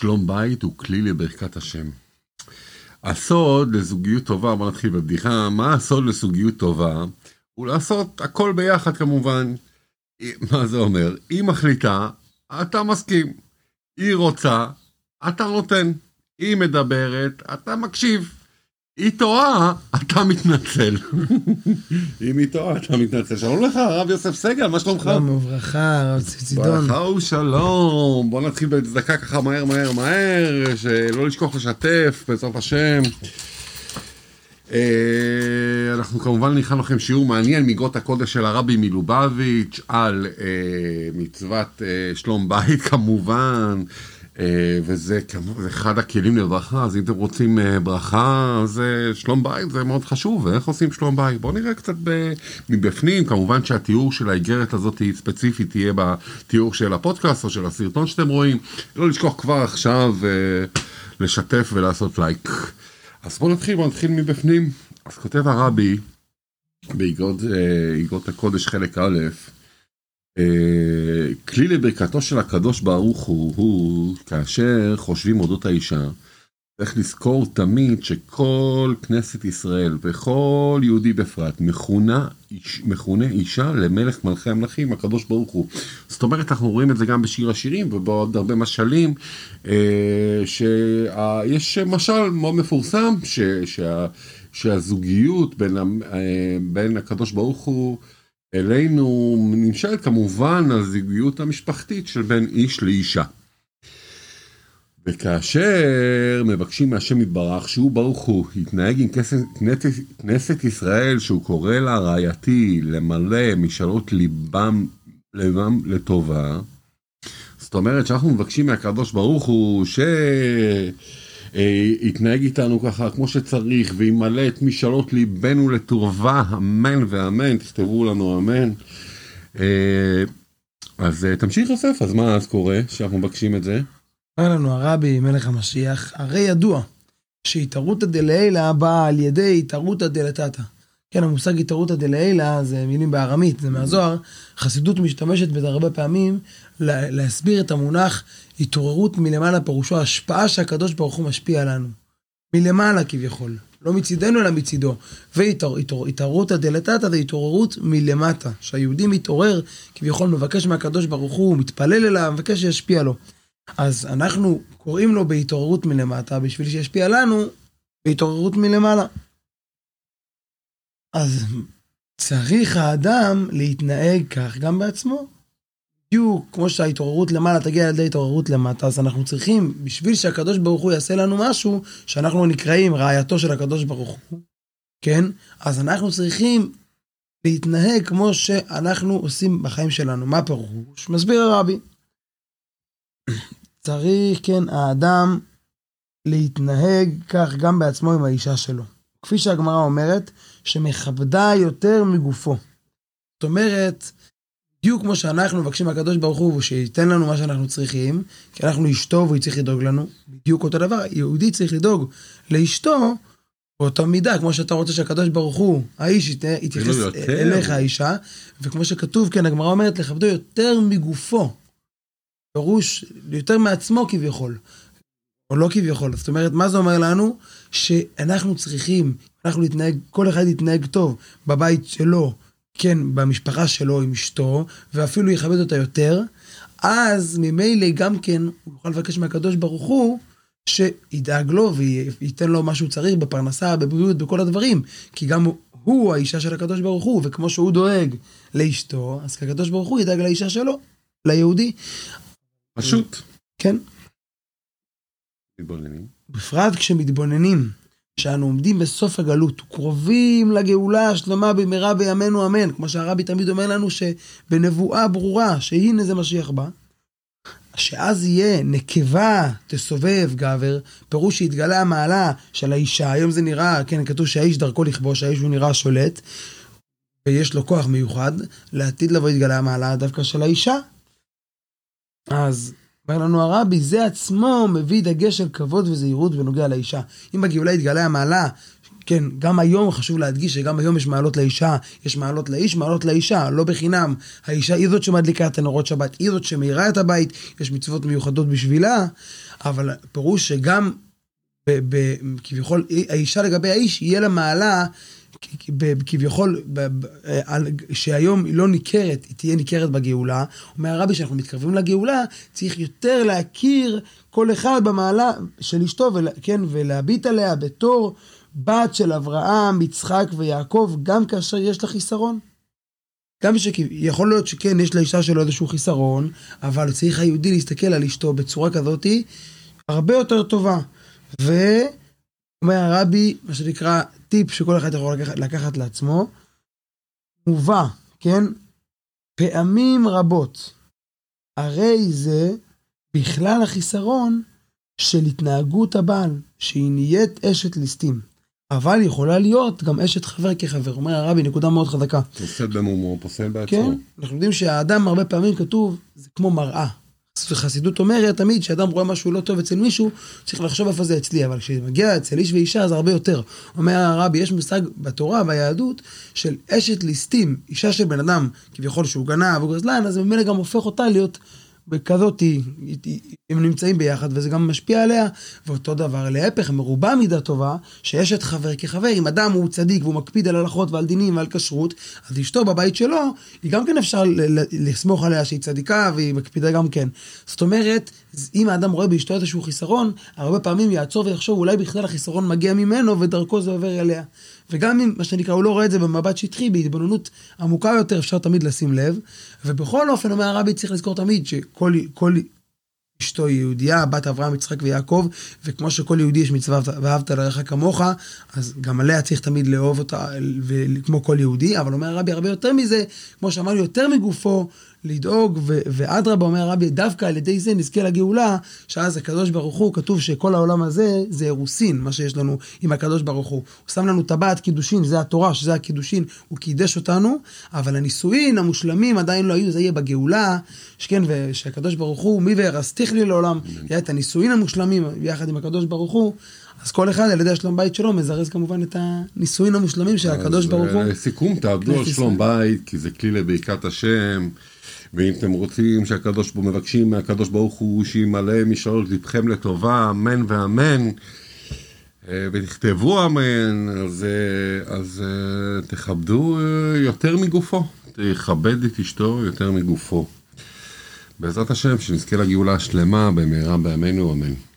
שלום בית הוא כלי לברכת השם. הסוד לזוגיות טובה, בוא נתחיל בבדיחה, מה הסוד לזוגיות טובה? הוא לעשות הכל ביחד כמובן. מה זה אומר? היא מחליטה, אתה מסכים. היא רוצה, אתה נותן. היא מדברת, אתה מקשיב. היא טועה, אתה מתנצל. אם היא טועה, אתה מתנצל. שלום לך, הרב יוסף סגל, מה שלומך? שלום וברכה, הרב צידון. ברכה ושלום. בוא נתחיל בצדקה ככה מהר מהר מהר, שלא לשכוח לשתף, בעזרת השם. אה, אנחנו כמובן נכנסנו לכם שיעור מעניין מאגרות הקודש של הרבי מלובביץ' על אה, מצוות אה, שלום בית כמובן. אה, וזה אחד הכלים לברכה, אז אם אתם רוצים אה, ברכה, אז אה, שלום בית זה מאוד חשוב, ואיך עושים שלום בית? בואו נראה קצת מבפנים, כמובן שהתיאור של האיגרת הזאת ספציפית תהיה בתיאור של הפודקאסט או של הסרטון שאתם רואים, לא לשכוח כבר עכשיו לשתף ולעשות לייק. אז בואו נתחיל, בואו נתחיל מבפנים. אז כותב הרבי באיגרות הקודש חלק א', כלי לברכתו של הקדוש ברוך הוא, הוא כאשר חושבים אודות האישה, צריך לזכור תמיד שכל כנסת ישראל וכל יהודי בפרט מכונה, מכונה אישה למלך מלכי המלכים, הקדוש ברוך הוא. זאת אומרת, אנחנו רואים את זה גם בשיר השירים ובעוד הרבה משלים, אה, שיש משל מאוד מפורסם, ש, שה, שהזוגיות בין, אה, בין הקדוש ברוך הוא אלינו נמשלת כמובן הזוגיות המשפחתית של בין איש לאישה. וכאשר מבקשים מהשם יתברך שהוא ברוך הוא יתנהג עם כנסת, כנסת ישראל שהוא קורא לה רעייתי למלא משאלות ליבם, ליבם לטובה זאת אומרת שאנחנו מבקשים מהקדוש ברוך הוא ש... אה, יתנהג איתנו ככה כמו שצריך וימלא את משאלות ליבנו לטובה, אמן ואמן, תכתבו לנו אמן. אה, אז אה, תמשיך יוסף, אז מה אז קורה שאנחנו מבקשים את זה? אומר לנו הרבי, מלך המשיח, הרי ידוע שהתערותא דלעילא באה על ידי התערותא דלתתא. כן, המושג התערותא דלעילא זה מילים בארמית, זה מהזוהר. חסידות משתמשת בזה הרבה פעמים להסביר את המונח התעוררות מלמעלה, פירושו השפעה שהקדוש ברוך הוא משפיע עלינו. מלמעלה כביכול, לא מצידנו אלא מצידו. והתעוררות הדלתתא זה התעוררות מלמטה, שהיהודי מתעורר, כביכול מבקש מהקדוש ברוך הוא, מתפלל אליו, מבקש שישפיע לו. אז אנחנו קוראים לו בהתעוררות מלמטה, בשביל שישפיע לנו בהתעוררות מלמעלה. אז צריך האדם להתנהג כך גם בעצמו. בדיוק כמו שההתעוררות למעלה תגיע על ידי התעוררות למטה, אז אנחנו צריכים, בשביל שהקדוש ברוך הוא יעשה לנו משהו, שאנחנו נקראים רעייתו של הקדוש ברוך הוא, כן? אז אנחנו צריכים להתנהג כמו שאנחנו עושים בחיים שלנו. מה פירוש? מסביר הרבי. צריך, כן, האדם להתנהג כך גם בעצמו עם האישה שלו. כפי שהגמרא אומרת, שמכבדה יותר מגופו. זאת אומרת, בדיוק כמו שאנחנו מבקשים מהקדוש ברוך הוא שייתן לנו מה שאנחנו צריכים, כי אנחנו אשתו והוא צריך לדאוג לנו, בדיוק אותו דבר, יהודי צריך לדאוג לאשתו באותה מידה, כמו שאתה רוצה שהקדוש ברוך הוא, האיש יתייחס אליך האישה, וכמו שכתוב, כן, הגמרא אומרת, לכבדו יותר מגופו. פירוש, יותר מעצמו כביכול. או לא כביכול, זאת אומרת, מה זה אומר לנו? שאנחנו צריכים, אנחנו להתנהג, כל אחד יתנהג טוב בבית שלו, כן, במשפחה שלו עם אשתו, ואפילו יכבד אותה יותר, אז ממילא גם כן הוא יוכל לבקש מהקדוש ברוך הוא שידאג לו וייתן לו מה שהוא צריך בפרנסה, בבריאות, בכל הדברים. כי גם הוא האישה של הקדוש ברוך הוא, וכמו שהוא דואג לאשתו, אז הקדוש ברוך הוא ידאג לאישה שלו, ליהודי. פשוט. כן. מתבוננים. בפרט כשמתבוננים. שאנו עומדים בסוף הגלות, קרובים לגאולה השלמה במהרה בימינו אמן, כמו שהרבי תמיד אומר לנו שבנבואה ברורה שהנה זה משיח בא, שאז יהיה נקבה תסובב גבר, פירוש שהתגלה המעלה של האישה, היום זה נראה, כן, כתוב שהאיש דרכו לכבוש, האיש הוא נראה שולט, ויש לו כוח מיוחד, לעתיד לבוא יתגלה המעלה דווקא של האישה. אז אומר לנו הרבי, זה עצמו מביא דגש של כבוד וזהירות בנוגע לאישה. אם בגאולה יתגלה המעלה, כן, גם היום חשוב להדגיש שגם היום יש מעלות לאישה, יש מעלות לאיש, מעלות לאישה, לא בחינם. האישה היא זאת שמדליקה את הנרות שבת, היא זאת שמאירה את הבית, יש מצוות מיוחדות בשבילה, אבל פירוש שגם ב- ב- כביכול האישה לגבי האיש יהיה לה מעלה כביכול על- שהיום היא לא ניכרת, היא תהיה ניכרת בגאולה. אומר הרבי שאנחנו מתקרבים לגאולה, צריך יותר להכיר כל אחד במעלה של אשתו, כן, ולהביט עליה בתור בת של אברהם, יצחק ויעקב, גם כאשר יש לה חיסרון. גם שיכול להיות שכן, יש לאישה שלו איזשהו חיסרון, אבל צריך היהודי להסתכל על אשתו בצורה כזאתי הרבה יותר טובה. ואומר הרבי, מה שנקרא טיפ שכל אחד יכול לקחת, לקחת לעצמו, מובא, כן? פעמים רבות, הרי זה בכלל החיסרון של התנהגות הבעל, שהיא נהיית אשת ליסטים. אבל יכולה להיות גם אשת חבר כחבר. אומר הרבי, נקודה מאוד חזקה. פוסל במומו, פוסל בעצמו. כן, אנחנו יודעים שהאדם הרבה פעמים כתוב, זה כמו מראה. חסידות אומרת תמיד שאדם רואה משהו לא טוב אצל מישהו, צריך לחשוב איפה זה אצלי, אבל כשמגיע אצל איש ואישה זה הרבה יותר. אומר הרבי, יש מושג בתורה, ביהדות, של אשת ליסטים, אישה של בן אדם, כביכול שהוא גנב או גזלן, אז ממילא גם הופך אותה להיות בכזאתי, הם נמצאים ביחד וזה גם משפיע עליה, ואותו דבר להפך, מרובה מידה טובה, שיש את חבר כחבר, אם אדם הוא צדיק והוא מקפיד על הלכות ועל דינים ועל כשרות, אז אשתו בבית שלו, היא גם כן אפשר לסמוך עליה שהיא צדיקה והיא מקפידה גם כן. זאת אומרת, אם האדם רואה באשתו איזשהו חיסרון, הרבה פעמים יעצור ויחשוב אולי בכלל החיסרון מגיע ממנו ודרכו זה עובר אליה. וגם אם, מה שנקרא, הוא לא רואה את זה במבט שטחי, בהתבוננות עמוקה יותר, אפשר תמיד לשים לב. ובכל אופן, אומר הרבי, צריך לזכור תמיד שכל כל אשתו היא יהודייה, בת אברהם, יצחק ויעקב, וכמו שכל יהודי יש מצווה ואהבת לרעך כמוך, אז גם עליה צריך תמיד לאהוב אותה, כמו כל יהודי, אבל אומר הרבי הרבה יותר מזה, כמו שאמרנו, יותר מגופו, לדאוג, ואדרבה אומר הרבי, דווקא על ידי זה נזכה לגאולה, שאז הקדוש ברוך הוא, כתוב שכל העולם הזה זה אירוסין, מה שיש לנו עם הקדוש ברוך הוא. הוא שם לנו טבעת קידושין, זה התורה, שזה הקידושין, הוא קידש אותנו, אבל הנישואין המושלמים עדיין לא היו, זה יהיה בגאולה, שכן, ושהקדוש ברוך הוא, מי וירסתיך לי לעולם, יהיה את הנישואין המושלמים יחד עם הקדוש ברוך הוא. אז כל אחד על ידי השלום בית שלו מזרז כמובן את הנישואין המושלמים של הקדוש ברוך הוא. לסיכום, תעבדו על שלום בית, כי זה כלי לברכת השם. ואם אתם רוצים שהקדוש ברוך הוא מבקשים מהקדוש ברוך הוא שימלא משאלות לבכם לטובה, אמן ואמן, ותכתבו אמן, אז, אז תכבדו יותר מגופו, תכבד את אשתו יותר מגופו. בעזרת השם, שנזכה לגאולה השלמה במהרה בימינו, אמן.